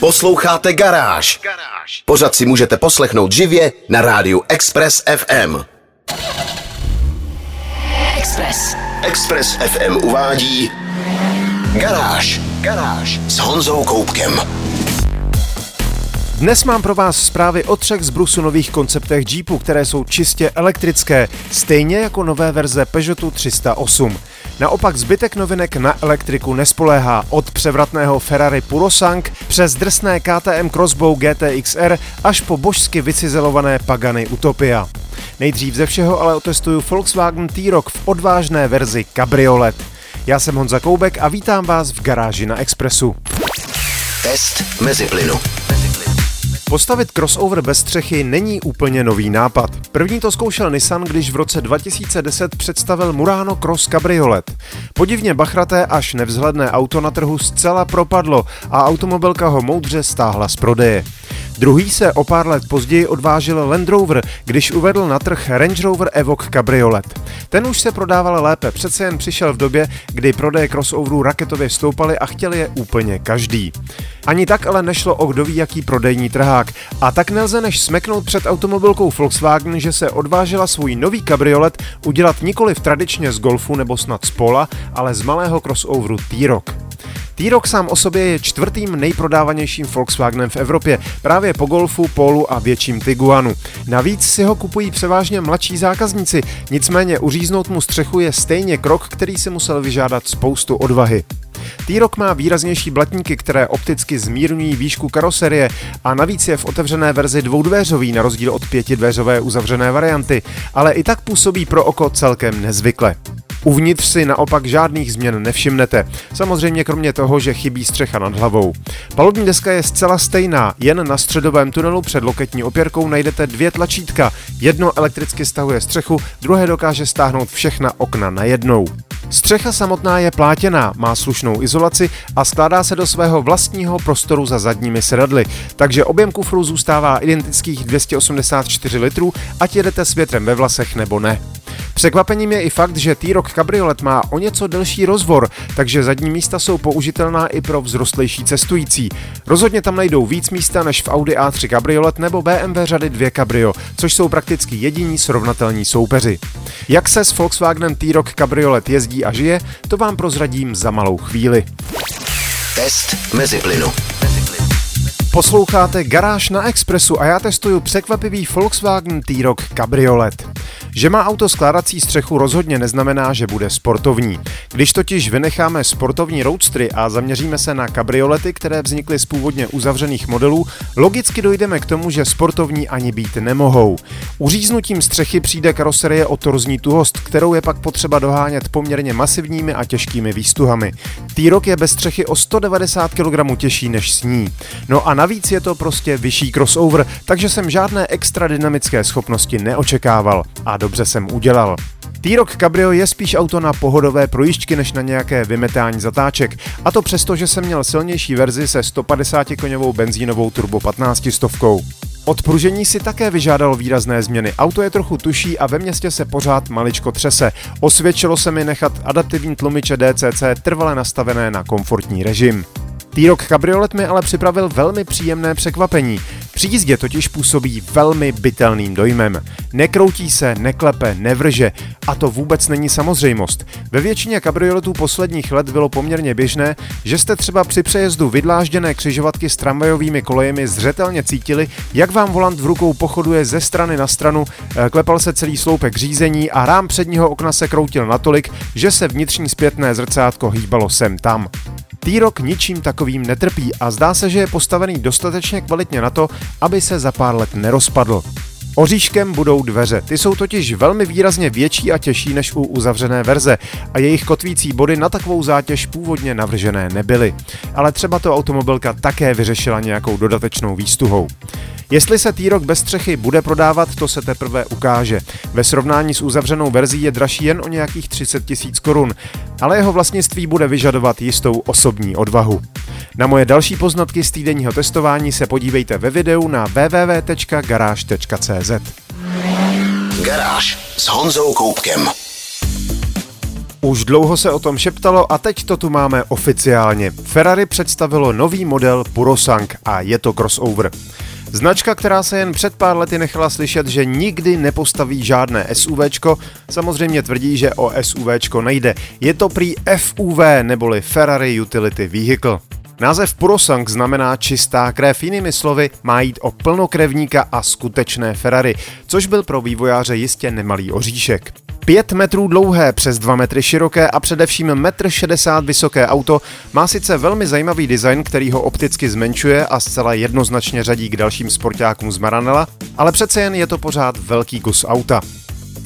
Posloucháte Garáž. Pořád si můžete poslechnout živě na rádiu Express FM. Express. Express FM uvádí Garáž. Garáž s Honzou Koupkem. Dnes mám pro vás zprávy o třech z Brusu nových konceptech Jeepu, které jsou čistě elektrické, stejně jako nové verze Peugeotu 308. Naopak zbytek novinek na elektriku nespoléhá od převratného Ferrari Purosang přes drsné KTM Crossbow GTXR až po božsky vycizelované Pagany Utopia. Nejdřív ze všeho ale otestuju Volkswagen T-Roc v odvážné verzi Cabriolet. Já jsem Honza Koubek a vítám vás v garáži na Expressu. Test mezi plynu. Postavit crossover bez střechy není úplně nový nápad. První to zkoušel Nissan, když v roce 2010 představil Murano Cross Cabriolet. Podivně bachraté až nevzhledné auto na trhu zcela propadlo a automobilka ho moudře stáhla z prodeje. Druhý se o pár let později odvážil Land Rover, když uvedl na trh Range Rover Evoque Cabriolet. Ten už se prodával lépe, přece jen přišel v době, kdy prodeje crossoverů raketově stoupaly a chtěl je úplně každý. Ani tak ale nešlo o kdo ví jaký prodejní trhák. A tak nelze než smeknout před automobilkou Volkswagen, že se odvážila svůj nový kabriolet udělat nikoli v tradičně z Golfu nebo snad z Pola, ale z malého crossoveru T-Roc. T-Roc sám o sobě je čtvrtým nejprodávanějším Volkswagenem v Evropě, právě po Golfu, Polu a větším Tiguanu. Navíc si ho kupují převážně mladší zákazníci, nicméně uříznout mu střechu je stejně krok, který si musel vyžádat spoustu odvahy. T-Roc má výraznější blatníky, které opticky zmírňují výšku karoserie a navíc je v otevřené verzi dvoudvéřový na rozdíl od pětidvéřové uzavřené varianty, ale i tak působí pro oko celkem nezvykle. Uvnitř si naopak žádných změn nevšimnete. Samozřejmě kromě toho, že chybí střecha nad hlavou. Palubní deska je zcela stejná, jen na středovém tunelu před loketní opěrkou najdete dvě tlačítka. Jedno elektricky stahuje střechu, druhé dokáže stáhnout všechna okna najednou. Střecha samotná je plátěná, má slušnou izolaci a skládá se do svého vlastního prostoru za zadními sedadly, takže objem kufru zůstává identických 284 litrů, ať jedete s větrem ve vlasech nebo ne. Překvapením je i fakt, že T-Roc Cabriolet má o něco delší rozvor, takže zadní místa jsou použitelná i pro vzrostlejší cestující. Rozhodně tam najdou víc místa než v Audi A3 Cabriolet nebo BMW řady 2 Cabrio, což jsou prakticky jediní srovnatelní soupeři. Jak se s Volkswagenem T-Roc Cabriolet jezdí a žije, to vám prozradím za malou chvíli. Test mezi plynu. Posloucháte Garáž na Expressu a já testuju překvapivý Volkswagen T-Roc Cabriolet. Že má auto skládací střechu rozhodně neznamená, že bude sportovní. Když totiž vynecháme sportovní roadstry a zaměříme se na kabriolety, které vznikly z původně uzavřených modelů, logicky dojdeme k tomu, že sportovní ani být nemohou. Uříznutím střechy přijde karoserie o torzní tuhost, kterou je pak potřeba dohánět poměrně masivními a těžkými výstuhami. T-Roc je bez střechy o 190 kg těžší než sní. No a navíc je to prostě vyšší crossover, takže jsem žádné extra dynamické schopnosti neočekával. A dobře jsem udělal. T-Roc Cabrio je spíš auto na pohodové projížďky než na nějaké vymetání zatáček, a to přesto, že jsem měl silnější verzi se 150 koněvou benzínovou turbo 15 stovkou. Odpružení si také vyžádalo výrazné změny. Auto je trochu tuší a ve městě se pořád maličko třese. Osvědčilo se mi nechat adaptivní tlumiče DCC trvale nastavené na komfortní režim. T-Roc Cabriolet mi ale připravil velmi příjemné překvapení. Při jízdě totiž působí velmi bytelným dojmem. Nekroutí se, neklepe, nevrže a to vůbec není samozřejmost. Ve většině kabrioletů posledních let bylo poměrně běžné, že jste třeba při přejezdu vydlážděné křižovatky s tramvajovými kolejemi zřetelně cítili, jak vám volant v rukou pochoduje ze strany na stranu, eh, klepal se celý sloupek řízení a rám předního okna se kroutil natolik, že se vnitřní zpětné zrcátko hýbalo sem tam. T-Roc ničím takovým netrpí a zdá se, že je postavený dostatečně kvalitně na to, aby se za pár let nerozpadl. Oříškem budou dveře. Ty jsou totiž velmi výrazně větší a těžší než u uzavřené verze a jejich kotvící body na takovou zátěž původně navržené nebyly. Ale třeba to automobilka také vyřešila nějakou dodatečnou výstuhou. Jestli se T-Roc bez střechy bude prodávat, to se teprve ukáže. Ve srovnání s uzavřenou verzí je dražší jen o nějakých 30 tisíc korun, ale jeho vlastnictví bude vyžadovat jistou osobní odvahu. Na moje další poznatky z týdenního testování se podívejte ve videu na www.garage.cz. Garáž s Honzou Koupkem. Už dlouho se o tom šeptalo a teď to tu máme oficiálně. Ferrari představilo nový model Purosang a je to crossover. Značka, která se jen před pár lety nechala slyšet, že nikdy nepostaví žádné SUVčko, samozřejmě tvrdí, že o SUVčko nejde. Je to prý FUV neboli Ferrari Utility Vehicle. Název Purosang znamená čistá krev, jinými slovy má jít o plnokrevníka a skutečné Ferrari, což byl pro vývojáře jistě nemalý oříšek. 5 metrů dlouhé, přes 2 metry široké a především 1,60 m vysoké auto má sice velmi zajímavý design, který ho opticky zmenšuje a zcela jednoznačně řadí k dalším sportákům z Maranela, ale přece jen je to pořád velký kus auta.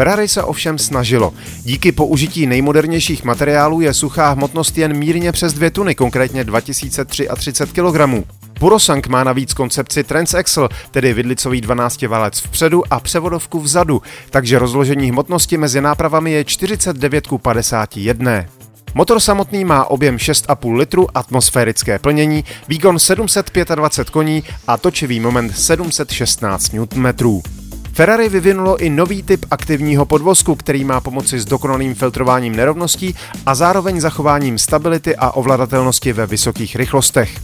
Ferrari se ovšem snažilo. Díky použití nejmodernějších materiálů je suchá hmotnost jen mírně přes 2 tuny, konkrétně 2033 kg. Purosang má navíc koncepci Transaxle, tedy vidlicový 12 válec vpředu a převodovku vzadu, takže rozložení hmotnosti mezi nápravami je 49 k 51. Motor samotný má objem 6,5 litru, atmosférické plnění, výkon 725 koní a točivý moment 716 Nm. Ferrari vyvinulo i nový typ aktivního podvozku, který má pomoci s dokonalým filtrováním nerovností a zároveň zachováním stability a ovladatelnosti ve vysokých rychlostech.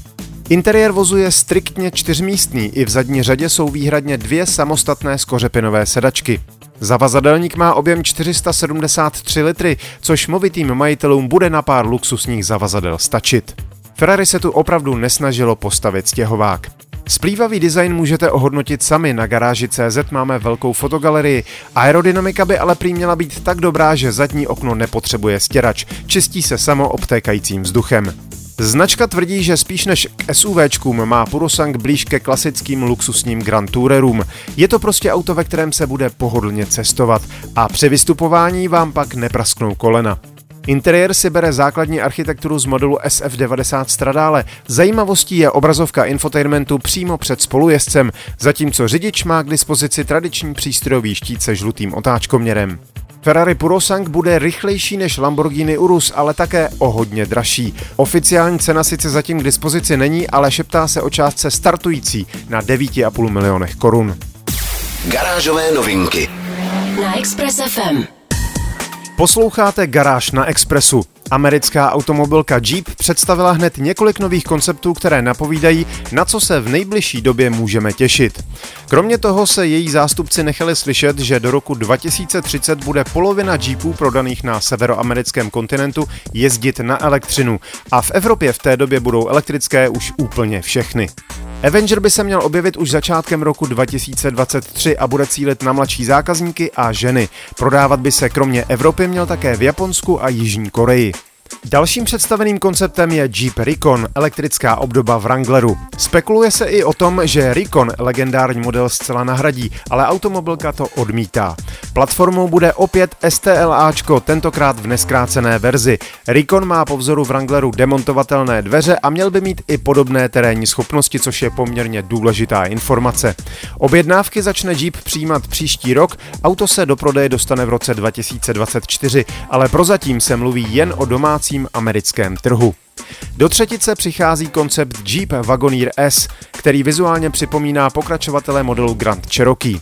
Interiér vozu je striktně čtyřmístný, i v zadní řadě jsou výhradně dvě samostatné skořepinové sedačky. Zavazadelník má objem 473 litry, což movitým majitelům bude na pár luxusních zavazadel stačit. Ferrari se tu opravdu nesnažilo postavit stěhovák. Splývavý design můžete ohodnotit sami, na garáži CZ máme velkou fotogalerii. Aerodynamika by ale prý měla být tak dobrá, že zadní okno nepotřebuje stěrač, čistí se samo obtékajícím vzduchem. Značka tvrdí, že spíš než k SUVčkům má Purosang blíž ke klasickým luxusním Grand Tourerům. Je to prostě auto, ve kterém se bude pohodlně cestovat a při vystupování vám pak neprasknou kolena. Interiér si bere základní architekturu z modelu SF90 Stradale. Zajímavostí je obrazovka infotainmentu přímo před spolujezdcem, zatímco řidič má k dispozici tradiční přístrojový štít se žlutým otáčkoměrem. Ferrari Purosang bude rychlejší než Lamborghini Urus, ale také o hodně dražší. Oficiální cena sice zatím k dispozici není, ale šeptá se o částce startující na 9,5 milionech korun. Garážové novinky na Express FM. Posloucháte Garáž na Expressu. Americká automobilka Jeep představila hned několik nových konceptů, které napovídají, na co se v nejbližší době můžeme těšit. Kromě toho se její zástupci nechali slyšet, že do roku 2030 bude polovina Jeepů prodaných na severoamerickém kontinentu jezdit na elektřinu a v Evropě v té době budou elektrické už úplně všechny. Avenger by se měl objevit už začátkem roku 2023 a bude cílit na mladší zákazníky a ženy. Prodávat by se kromě Evropy měl také v Japonsku a Jižní Koreji. Dalším představeným konceptem je Jeep Recon, elektrická obdoba Wrangleru. Spekuluje se i o tom, že Recon legendární model zcela nahradí, ale automobilka to odmítá. Platformou bude opět STLAčko, tentokrát v neskrácené verzi. Recon má po vzoru Wrangleru demontovatelné dveře a měl by mít i podobné terénní schopnosti, což je poměrně důležitá informace. Objednávky začne Jeep přijímat příští rok, auto se do prodeje dostane v roce 2024, ale prozatím se mluví jen o domácím americkém trhu. Do třetice přichází koncept Jeep Wagoneer S, který vizuálně připomíná pokračovatele modelu Grand Cherokee.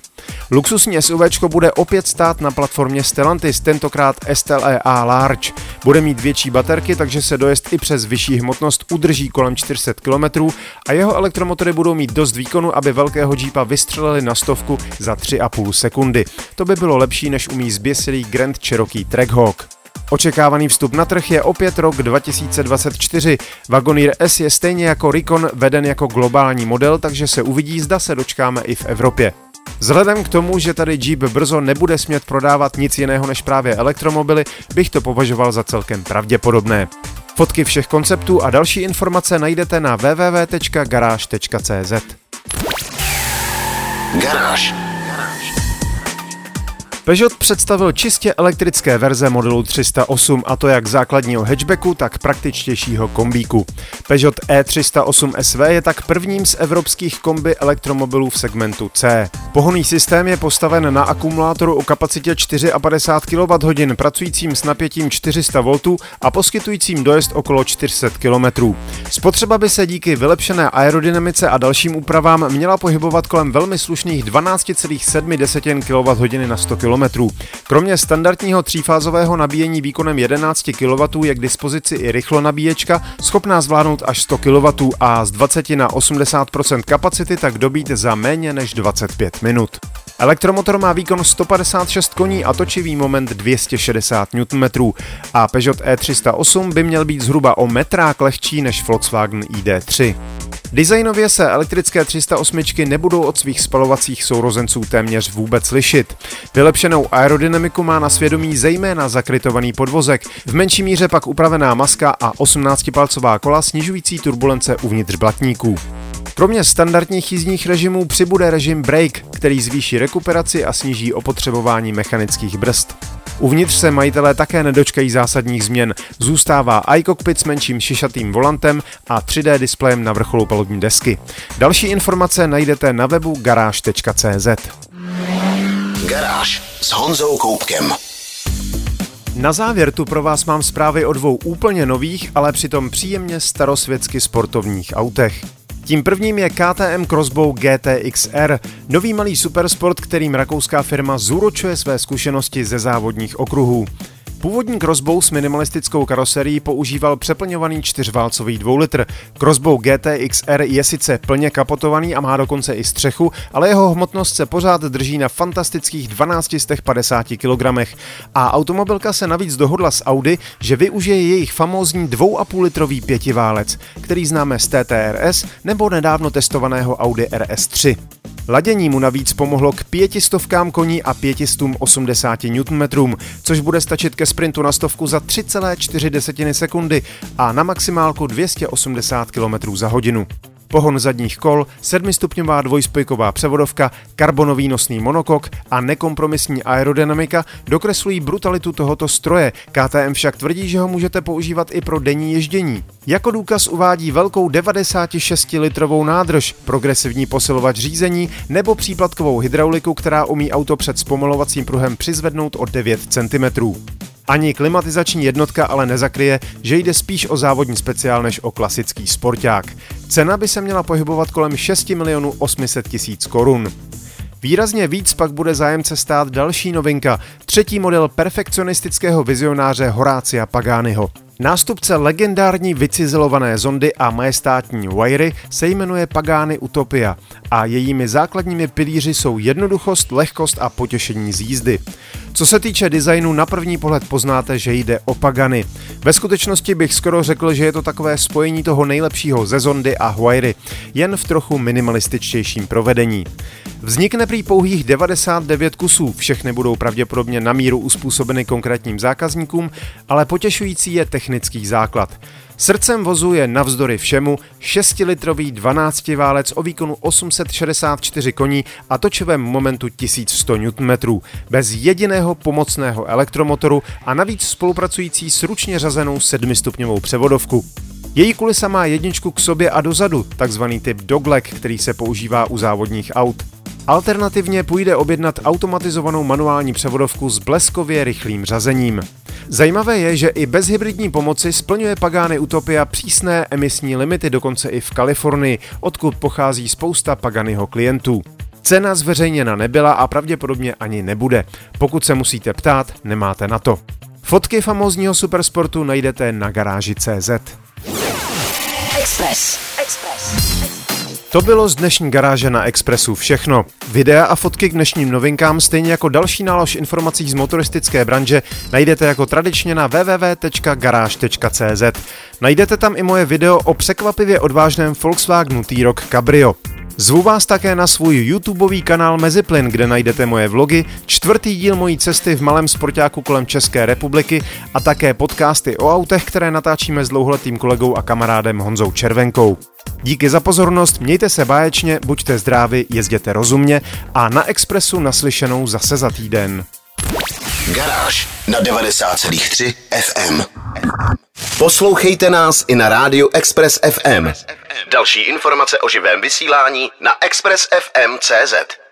Luxusní SUV bude opět stát na platformě Stellantis, tentokrát STLE A Large. Bude mít větší baterky, takže se dojezd i přes vyšší hmotnost udrží kolem 400 km a jeho elektromotory budou mít dost výkonu, aby velkého Jeepa vystřelili na stovku za 3,5 sekundy. To by bylo lepší, než umí zběsilý Grand Cherokee Trackhawk. Očekávaný vstup na trh je opět rok 2024. Wagoneer S je stejně jako Recon veden jako globální model, takže se uvidí, zda se dočkáme i v Evropě. Vzhledem k tomu, že tady Jeep brzo nebude smět prodávat nic jiného než právě elektromobily, bych to považoval za celkem pravděpodobné. Fotky všech konceptů a další informace najdete na www.garage.cz. Garáž. Peugeot představil čistě elektrické verze modelu 308 a to jak základního hatchbacku, tak praktičtějšího kombíku. Peugeot E308 SV je tak prvním z evropských kombi elektromobilů v segmentu C. Pohonný systém je postaven na akumulátoru o kapacitě 54 kWh, pracujícím s napětím 400 V a poskytujícím dojezd okolo 400 km. Spotřeba by se díky vylepšené aerodynamice a dalším úpravám měla pohybovat kolem velmi slušných 12,7 kWh na 100 km km. Kromě standardního třífázového nabíjení výkonem 11 kW je k dispozici i rychlonabíječka, schopná zvládnout až 100 kW a z 20 na 80 kapacity tak dobít za méně než 25 minut. Elektromotor má výkon 156 koní a točivý moment 260 Nm a Peugeot E308 by měl být zhruba o metrák lehčí než Volkswagen ID3. Designově se elektrické 308 nebudou od svých spalovacích sourozenců téměř vůbec lišit. Vylepšenou aerodynamiku má na svědomí zejména zakrytovaný podvozek, v menší míře pak upravená maska a 18-palcová kola snižující turbulence uvnitř blatníků. Kromě standardních jízdních režimů přibude režim Brake, který zvýší rekuperaci a sníží opotřebování mechanických brzd. Uvnitř se majitelé také nedočkají zásadních změn. Zůstává iCockpit s menším šišatým volantem a 3D displejem na vrcholu palubní desky. Další informace najdete na webu garáž.cz. Garáž s Honzou Koupkem. Na závěr tu pro vás mám zprávy o dvou úplně nových, ale přitom příjemně starosvětsky sportovních autech. Tím prvním je KTM Crossbow GTXR, nový malý supersport, kterým rakouská firma zúročuje své zkušenosti ze závodních okruhů. Původní Crossbow s minimalistickou karoserií používal přeplňovaný čtyřválcový dvoulitr. Crossbow GTXR je sice plně kapotovaný a má dokonce i střechu, ale jeho hmotnost se pořád drží na fantastických 1250 kg. A automobilka se navíc dohodla s Audi, že využije jejich famózní 2,5 litrový pětiválec, který známe z TTRS nebo nedávno testovaného Audi RS3. Ladění mu navíc pomohlo k pětistovkám koní a 580 Nm, což bude stačit ke sprintu na stovku za 3,4 sekundy a na maximálku 280 km za hodinu pohon zadních kol, sedmistupňová dvojspojková převodovka, karbonový nosný monokok a nekompromisní aerodynamika dokreslují brutalitu tohoto stroje. KTM však tvrdí, že ho můžete používat i pro denní ježdění. Jako důkaz uvádí velkou 96-litrovou nádrž, progresivní posilovač řízení nebo příplatkovou hydrauliku, která umí auto před zpomalovacím pruhem přizvednout o 9 cm. Ani klimatizační jednotka ale nezakryje, že jde spíš o závodní speciál než o klasický sporták. Cena by se měla pohybovat kolem 6 milionů 800 tisíc korun. Výrazně víc pak bude zájemce stát další novinka, třetí model perfekcionistického vizionáře Horácia Paganiho. Nástupce legendární vycizelované zondy a majestátní wiry se jmenuje Pagani Utopia a jejími základními pilíři jsou jednoduchost, lehkost a potěšení z jízdy. Co se týče designu, na první pohled poznáte, že jde o Pagany. Ve skutečnosti bych skoro řekl, že je to takové spojení toho nejlepšího ze Zondy a Huayry, jen v trochu minimalističtějším provedení. Vznikne prý pouhých 99 kusů, všechny budou pravděpodobně na míru uspůsobeny konkrétním zákazníkům, ale potěšující je technický základ. Srdcem vozu je navzdory všemu 6-litrový 12-válec o výkonu 864 koní a točivém momentu 1100 Nm, bez jediného pomocného elektromotoru a navíc spolupracující s ručně řazenou 7-stupňovou převodovku. Její kulisa má jedničku k sobě a dozadu, takzvaný typ dogleg, který se používá u závodních aut. Alternativně půjde objednat automatizovanou manuální převodovku s bleskově rychlým řazením. Zajímavé je, že i bez hybridní pomoci splňuje Pagani Utopia přísné emisní limity dokonce i v Kalifornii, odkud pochází spousta Paganiho klientů. Cena zveřejněna nebyla a pravděpodobně ani nebude. Pokud se musíte ptát, nemáte na to. Fotky famózního supersportu najdete na garáži CZ. Express. Express. To bylo z dnešní garáže na Expressu všechno. Videa a fotky k dnešním novinkám, stejně jako další nálož informací z motoristické branže, najdete jako tradičně na www.garage.cz. Najdete tam i moje video o překvapivě odvážném Volkswagenu T-Roc Cabrio. Zvu vás také na svůj YouTubeový kanál Meziplyn, kde najdete moje vlogy, čtvrtý díl mojí cesty v malém sportáku kolem České republiky a také podcasty o autech, které natáčíme s dlouholetým kolegou a kamarádem Honzou Červenkou. Díky za pozornost, mějte se báječně, buďte zdraví, jezděte rozumně a na Expressu naslyšenou zase za týden. Garáž na 90,3 FM. Poslouchejte nás i na rádiu Express FM. Další informace o živém vysílání na expressfm.cz.